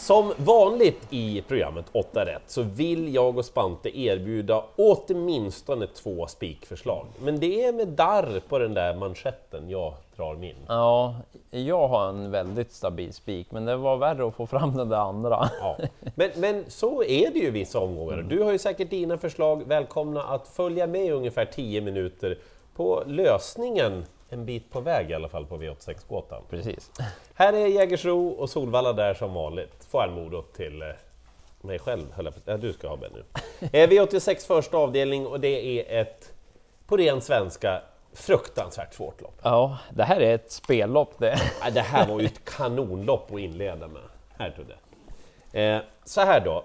Som vanligt i programmet 8 rätt så vill jag och Spante erbjuda åtminstone två spikförslag. Men det är med darr på den där manschetten jag drar min. Ja, jag har en väldigt stabil spik, men det var värre att få fram den där andra. Ja. Men, men så är det ju vissa omgångar. Du har ju säkert dina förslag. Välkomna att följa med i ungefär 10 minuter på lösningen en bit på väg i alla fall på V86-gåtan. Precis. Här är Jägersro och Solvalla där som vanligt. Morot till eh, mig själv, höll jag på ja, du ska ha Benny. Eh, V86 första avdelning och det är ett, på ren svenska, fruktansvärt svårt lopp. Ja, det här är ett spellopp det. Ja, Det här var ju ett kanonlopp att inleda med. Här tog det. Eh, så här då.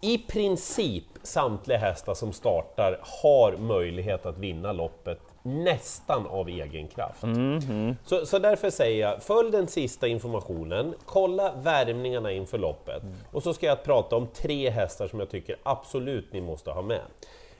I princip samtliga hästar som startar har möjlighet att vinna loppet nästan av egen kraft. Så, så därför säger jag, följ den sista informationen, kolla värmningarna inför loppet och så ska jag prata om tre hästar som jag tycker absolut ni måste ha med.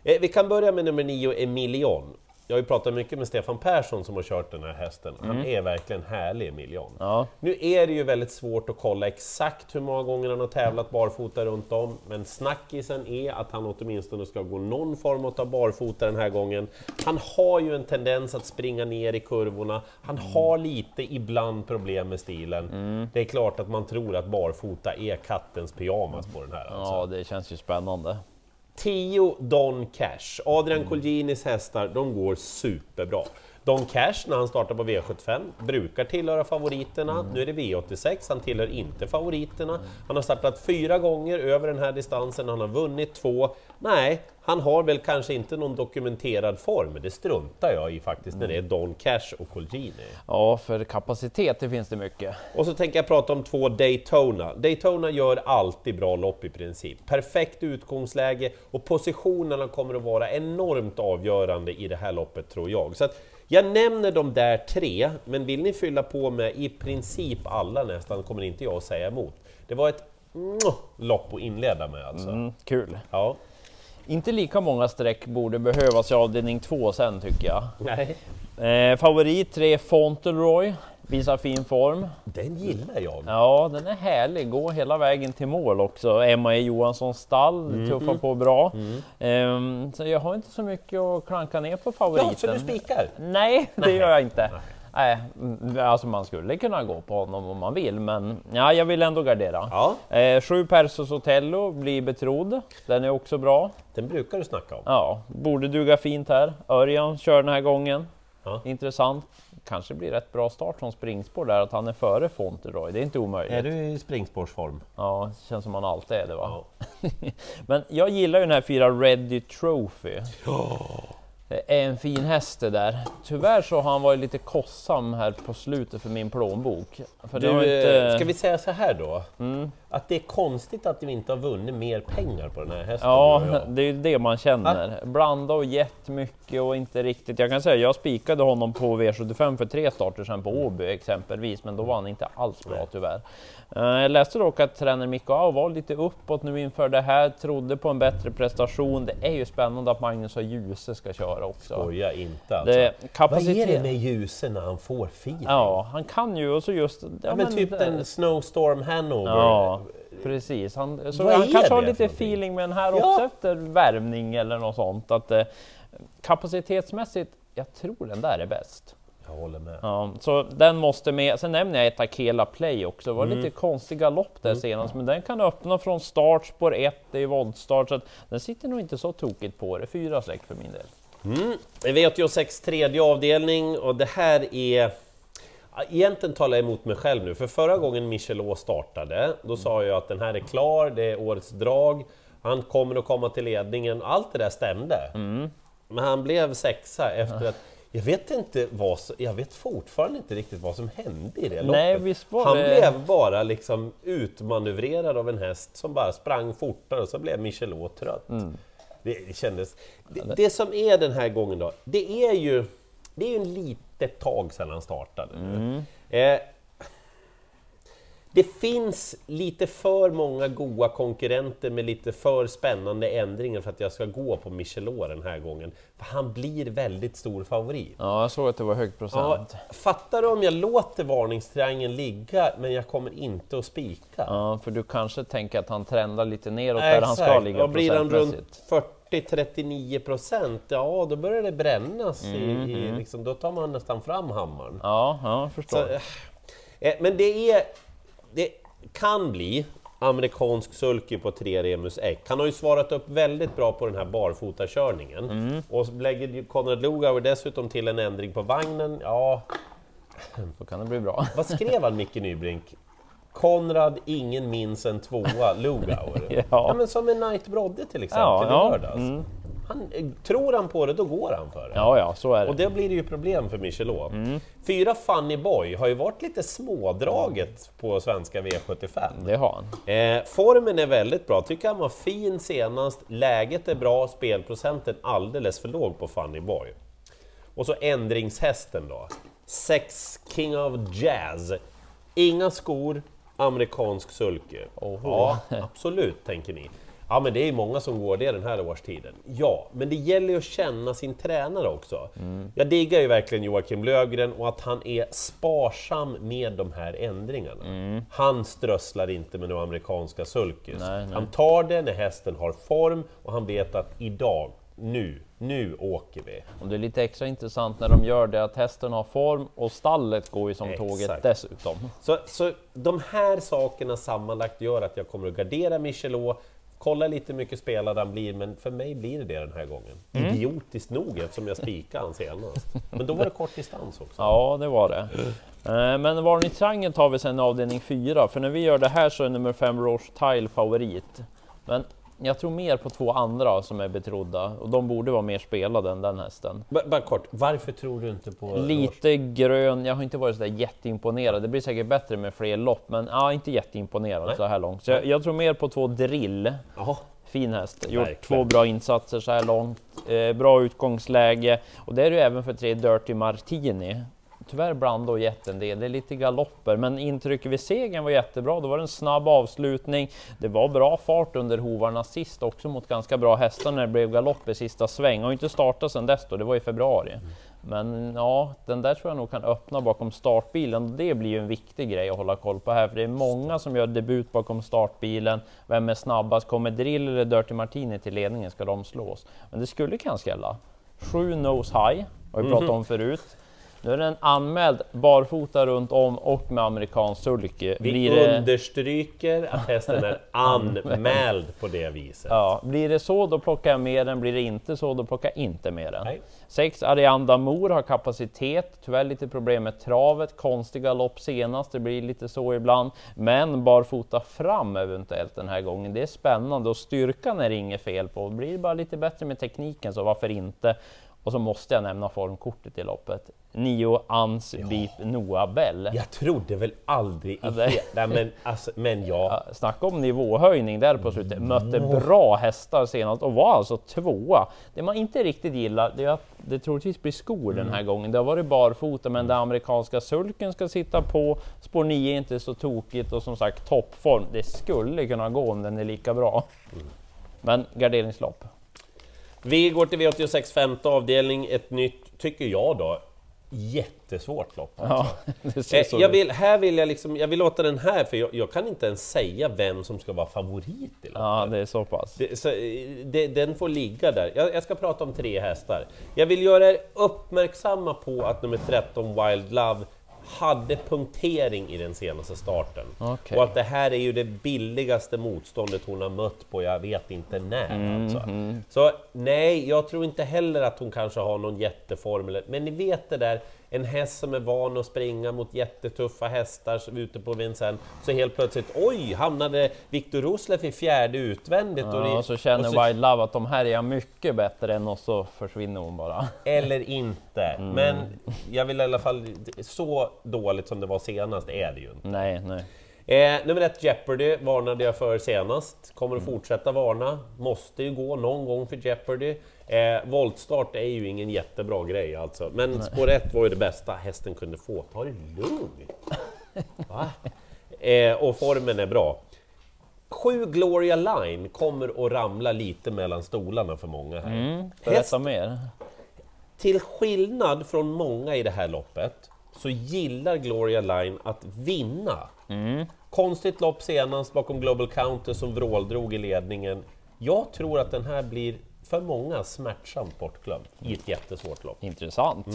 Eh, vi kan börja med nummer nio, Emilion. Jag har ju pratat mycket med Stefan Persson som har kört den här hästen. Han är verkligen härlig, Emilion. Ja. Nu är det ju väldigt svårt att kolla exakt hur många gånger han har tävlat barfota runt om, men snackisen är att han åtminstone ska gå någon form av barfota den här gången. Han har ju en tendens att springa ner i kurvorna, han har lite ibland problem med stilen. Det är klart att man tror att barfota är kattens pyjamas på den här. Alltså. Ja, det känns ju spännande. 10 Don Cash. Adrian Colginis hästar, de går superbra. Don Cash, när han startar på V75, brukar tillhöra favoriterna. Nu är det V86, han tillhör inte favoriterna. Han har startat fyra gånger över den här distansen, han har vunnit två. Nej, han har väl kanske inte någon dokumenterad form, det struntar jag i faktiskt när det är Don Cash och Colgini. Ja, för kapacitet det finns det mycket. Och så tänker jag prata om två Daytona. Daytona gör alltid bra lopp i princip. Perfekt utgångsläge och positionerna kommer att vara enormt avgörande i det här loppet tror jag. Så att jag nämner de där tre, men vill ni fylla på med i princip alla nästan kommer inte jag att säga emot. Det var ett lopp att inleda med alltså. Mm, kul. Ja. Inte lika många streck borde behövas i avdelning två sen tycker jag. Nej. Eh, favorit 3 Fauntleroy, visar fin form. Den gillar jag. Ja, den är härlig, går hela vägen till mål också. Emma E Johanssons stall, tuffar på bra. Ehm, så jag har inte så mycket att klanka ner på favoriten. Ja, så du spikar? Nej, det gör jag inte. Nej, mm, alltså man skulle kunna gå på honom om man vill, men ja, jag vill ändå gardera. Ja, Eh, sju Persos Otello blir betrodd, den är också bra. den brukar du snacka om. Ja, borde duga fint här. Örjan kör den här gången. Ja. Intressant. Kanske blir rätt bra start som springspår där, att han är före Fauntleroy. Det är inte omöjligt. Är du i springspårsform? Ja, det känns som han alltid är det va? Men jag gillar ju den här fyra Ready Trophy. Det är en fin häst det där. Tyvärr så har han varit lite kostsam här på slutet för min plånbok. För Du, eh, inte... Mm. Ska vi säga så här då? Att det är konstigt att vi inte har vunnit mer pengar på den här hästen. Ja, du det är ju det man känner. Blanda och jättemycket och inte riktigt. Jag kan säga, jag spikade honom på V75 för tre starter sedan på Åby exempelvis, men då var han inte alls bra tyvärr. Eh, Jag läste dock att tränare Mikko var lite uppåt nu inför det här, trodde på en bättre prestation. Det är ju spännande att Magnus och Djuse ska köra också. Skoja inte alltså. Det, Vad kapacitet. är det med ljusen när han får feeling? Ja, han kan ju och så just... Ja, Ja, men typ det- en Snowstorm Hanover. Ja, precis. Han, så Vad han kanske har lite feeling med den här Ja. också efter värmning eller något sånt. Att, eh, kapacitetsmässigt, jag tror den där är bäst. Jag håller med. Ja, så den måste med. Sen nämner jag ett Akela Play också. Det var Mm. lite konstiga lopp där senast, men den kan öppna från start, spår 1, det är voltstart, så att den sitter nog inte så tokigt på det. Fyra streck för min del. Mm. V86 tredje avdelning och det här är... Egentligen talar jag emot mig själv nu, för förra gången Michelot startade, då sa jag att den här är klar, det är årets drag, han kommer att komma till ledningen, allt det där stämde. Men han blev sexa efter att jag vet inte vad som- jag vet fortfarande inte riktigt vad som hände i det loppet. Nej, var han det- blev bara liksom utmanövrerad av en häst som bara sprang fortare och så blev Michelot trött. Det, det kändes... Det, det som är den här gången då, det är ju... Det är ju en litet tag sedan han startade nu. Eh, det finns lite för många goda konkurrenter med lite för spännande ändringar för att jag ska gå på Michelot den här gången. För han blir väldigt stor favorit. Ja, jag såg att det var hög Ja, procent. fattar du om jag låter varningstriangeln ligga, men jag kommer inte att spika? Ja, för du kanske tänker att han trendar lite neråt där han ska ligga och blir han runt 40-39 procent, ja då börjar det brännas. i, Mm, i, liksom, då tar man nästan fram hammaren. Ja, ja, jag förstår. Så, eh, men det är... Det kan bli amerikansk sulky på 3 Remus Ek. Han har ju svarat upp väldigt bra på den här barfotakörningen. Mm. Och lägger Konrad Lugauer dessutom till en ändring på vagnen. Ja, Då kan det bli bra. vad skrev han Micke Nybrink? Konrad, ingen minns en tvåa, Lugauer. Ja. men som en Knight Brodde till exempel Ja, i ja. lördags. Mm. Han, tror han på det, då går han för det. Ja, ja, så är Och det. det blir det ju problem för Michelot. Mm. Fyra Funny Boy har ju varit lite smådraget på svenska V75. Det har han. Eh, formen är väldigt bra, tycker han var fin senast, läget är bra, spelprocenten alldeles för låg på Funny Boy. Och så ändringshästen då, Sex King of Jazz. Inga skor, amerikansk sulky. Oho. Ja, absolut, tänker ni. Ja, men det är många som går det den här årstiden. Ja, men det gäller ju att känna sin tränare också. Jag diggar ju verkligen Joakim Lögren och att han är sparsam med de här ändringarna. Han strösslar inte med några amerikanska sulkys. Nej, nej. Han tar det när hästen har form och han vet att idag, nu, nu åker vi. Och det är lite extra intressant när de gör det att hästen har form och stallet går ju som Exakt. tåget dessutom. Så, så de här sakerna sammanlagt gör att jag kommer att gardera Michelot, kolla lite hur mycket spelad han blir, men för mig blir det det den här gången. Mm. Idiotiskt nog eftersom jag spikade han senast. Men då var det kort distans också. Ja, det var det. Eh, Men varningstriangeln tar vi sen i avdelning 4, för när vi gör det här så är nummer 5 Roche Tile favorit. Men jag tror mer på två andra som är betrodda och de borde vara mer spelade än den hästen. B- bara kort, varför tror du inte på... Lite grön, jag har inte varit så där jätteimponerad. Det blir säkert bättre med fler lopp, men ja, inte jätteimponerad Nej. så här långt. Så jag, jag tror mer på två Drill. Jaha, Fin häst, gjort Verkligen. två bra insatser så här långt. Eh, bra utgångsläge och det är det ju även för tre Dirty Martini. Tyvärr blandade och gett en del, det är lite galopper, men intrycket vid segern var jättebra. Då var det en snabb avslutning. Det var bra fart under hovarna sist också mot ganska bra hästar när det blev galopp i sista sväng. Har inte startat sedan dess då, det var i februari. Men ja, den där tror jag nog kan öppna bakom startbilen. Det blir ju en viktig grej att hålla koll på här, för det är många som gör debut bakom startbilen. Vem är snabbast? Kommer Drill eller Dirty Martini till ledningen ska de slås. Men det skulle kan skrälla. 7 Nose High, har vi pratat om förut. Nu är den anmäld barfota runt om och med amerikansk sulky. vi Blir det, understryker att hästen är anmäld på det viset. ja, blir det så, då plockar jag med den. Blir det inte så, då plockar jag inte med den. Nej. 6 Arianda Mor har kapacitet, tyvärr lite problem med travet, konstiga lopp senast, det blir lite så ibland. Men barfota fram eventuellt den här gången, det är spännande och styrkan är det inget fel på. Blir det bara lite bättre med tekniken så varför inte? Och så måste jag nämna formkortet i loppet. 9 Ans Beep Noah Bell. Jag trodde väl aldrig i Ja, det- he- Nej, men, alltså, men ja, Ja, Snacka om nivåhöjning där på slutet. Mötte bra hästar senast och var alltså tvåa. Det man inte riktigt gillar det är att det troligtvis blir skor den här gången. Det har varit barfota men den amerikanska sulken ska sitta på. Spår 9 är inte så tokigt och som sagt toppform. Det skulle kunna gå om den är lika bra. Men garderingslopp. Vi går till V86 femte avdelning, ett nytt, tycker jag då, jättesvårt lopp. Ja, det ser Eh, jag vill, här vill jag liksom, jag vill låta den här, för jag, jag kan inte ens säga vem som ska vara favorit i loppet. Ja, det är så pass. Det, så, eh, det, den får ligga där. Jag, jag ska prata om tre hästar. Jag vill göra er uppmärksamma på att nummer 13, Wild Love, hade punktering i den senaste starten. Okej. Och att det här är ju det billigaste motståndet hon har mött på jag vet inte när. Alltså. Så nej, jag tror inte heller att hon kanske har någon jätteform, eller- men ni vet det där, en häst som är van att springa mot jättetuffa hästar ute på Vincennes, så helt plötsligt, oj, hamnade Viktor Rosleff i fjärde utvändigt. och, Ja, det- och så känner och så- Wild Love att de här är jag mycket bättre än och så försvinner hon bara. Eller inte. Mm. Men jag vill i alla fall, så dåligt som det var senast är det ju inte. Nej, nej. Eh, nummer ett, Jeopardy, varnade jag för senast. Kommer Mm. att fortsätta varna. Måste ju gå någon gång för Jeopardy. Eh, voltstart är ju ingen jättebra grej alltså. Men spår ett var ju det bästa hästen kunde få. Ta det lugnt! Eh, och formen är bra. Sju Gloria Line kommer att ramla lite mellan stolarna för många här. Mm, berätta mer. till skillnad från många i det här loppet så gillar Gloria Line att vinna. Konstigt lopp senast bakom Global Counter som vråldrog i ledningen. Jag tror att den här blir för många smärtsamt bortglömd i ett jättesvårt lopp. Intressant.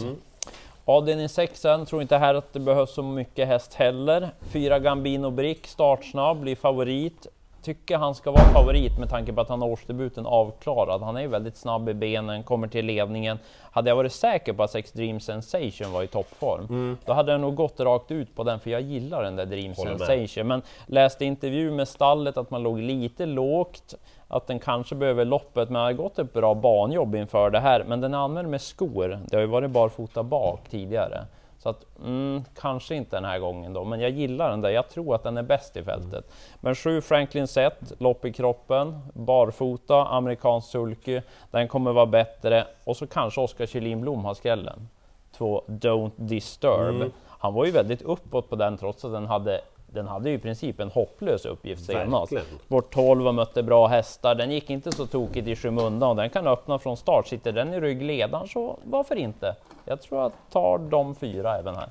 Avdelning 6 tror inte här att det behövs så mycket häst heller. Fyra Gambino Brick, startsnabb, blir favorit. Tycker han ska vara favorit med tanke på att han har årsdebuten avklarad. Han är ju väldigt snabb i benen, kommer till ledningen. Hade jag varit säker på att Sex Dream Sensation var i toppform, då hade jag nog gått rakt ut på den, för jag gillar den där Dream Håller med. Sensation. Men läste intervju med stallet att man låg lite lågt, att den kanske behöver loppet, men har gått ett bra banjobb inför det här. Men den är använd med skor. Det har ju varit barfota bak tidigare. Så att, mm, kanske inte den här gången då, men jag gillar den där. Jag tror att den är bäst i fältet. Men 7 Franklin Set, lopp i kroppen, barfota, amerikansk sulky. Den kommer vara bättre. Och så kanske Oskar Kjellin Blom har skrällen. Två Don't Disturb. Han var ju väldigt uppåt på den trots att den hade den hade ju i princip en hopplös uppgift senast. Vårt 12 och mötte bra hästar. Den gick inte så tokigt i skymundan och den kan öppna från start. Sitter den i ryggledaren så varför inte? Jag tror jag tar de fyra även här.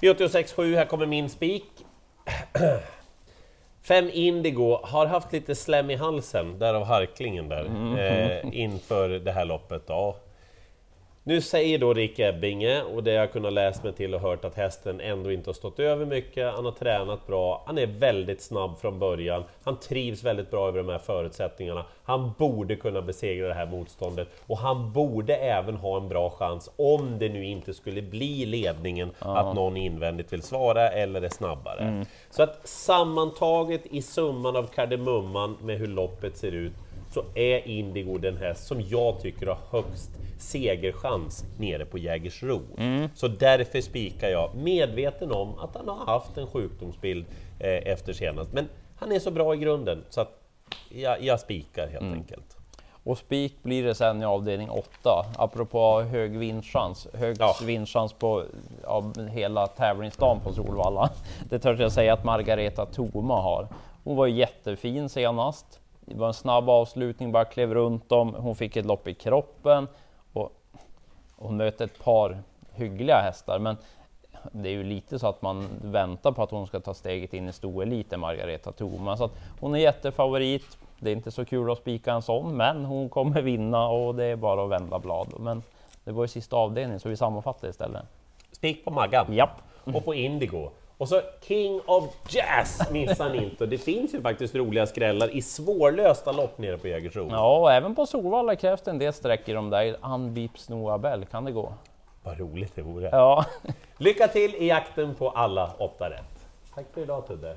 V86.7, här kommer min spik. Fem Indigo har haft lite slem i halsen, därav harklingen där, eh, inför det här loppet. Då. Nu säger då Rick Ebbinge, och det jag kunnat läsa mig till och hört att hästen ändå inte har stått över mycket, han har tränat bra, han är väldigt snabb från början, han trivs väldigt bra över de här förutsättningarna, han borde kunna besegra det här motståndet. Och han borde även ha en bra chans om det nu inte skulle bli ledningen att någon invändigt vill svara eller är snabbare. Så att sammantaget i summan av kardemumman med hur loppet ser ut så är Indigo den häst som jag tycker har högst segerchans nere på Jägersro. Så därför spikar jag, medveten om att han har haft en sjukdomsbild eh, efter senast. Men han är så bra i grunden så att jag, jag spikar helt enkelt. Och spik blir det sen i avdelning 8. Apropå hög vinstchans. Högst Ja. vinstchans på av hela tävlingsdagen på Solvalla. Det törs jag säga att Margareta Thoma har. Hon var ju jättefin senast. Det var en snabb avslutning, bara klev runt dem. Hon fick ett lopp i kroppen och hon mötte ett par hyggliga hästar. Men det är ju lite så att man väntar på att hon ska ta steget in i stoeliten, Margareta Thoma. Så att hon är jättefavorit. Det är inte så kul att spika en sån, men hon kommer vinna och det är bara att vända blad. Men det var ju sista avdelningen, så vi sammanfattar istället. Spik på Maggan Japp. och på Indigo. Och så King of Jazz missar ni inte. Det finns ju faktiskt roliga skrällar i svårlösta lopp nere på Jägersro. Ja, och även på Solvalla krävs det en del streck i de där. Unbeeps Noabel, kan det gå? Vad roligt det vore. Ja. Lycka till i jakten på alla åtta rätt. Tack för idag Tudde.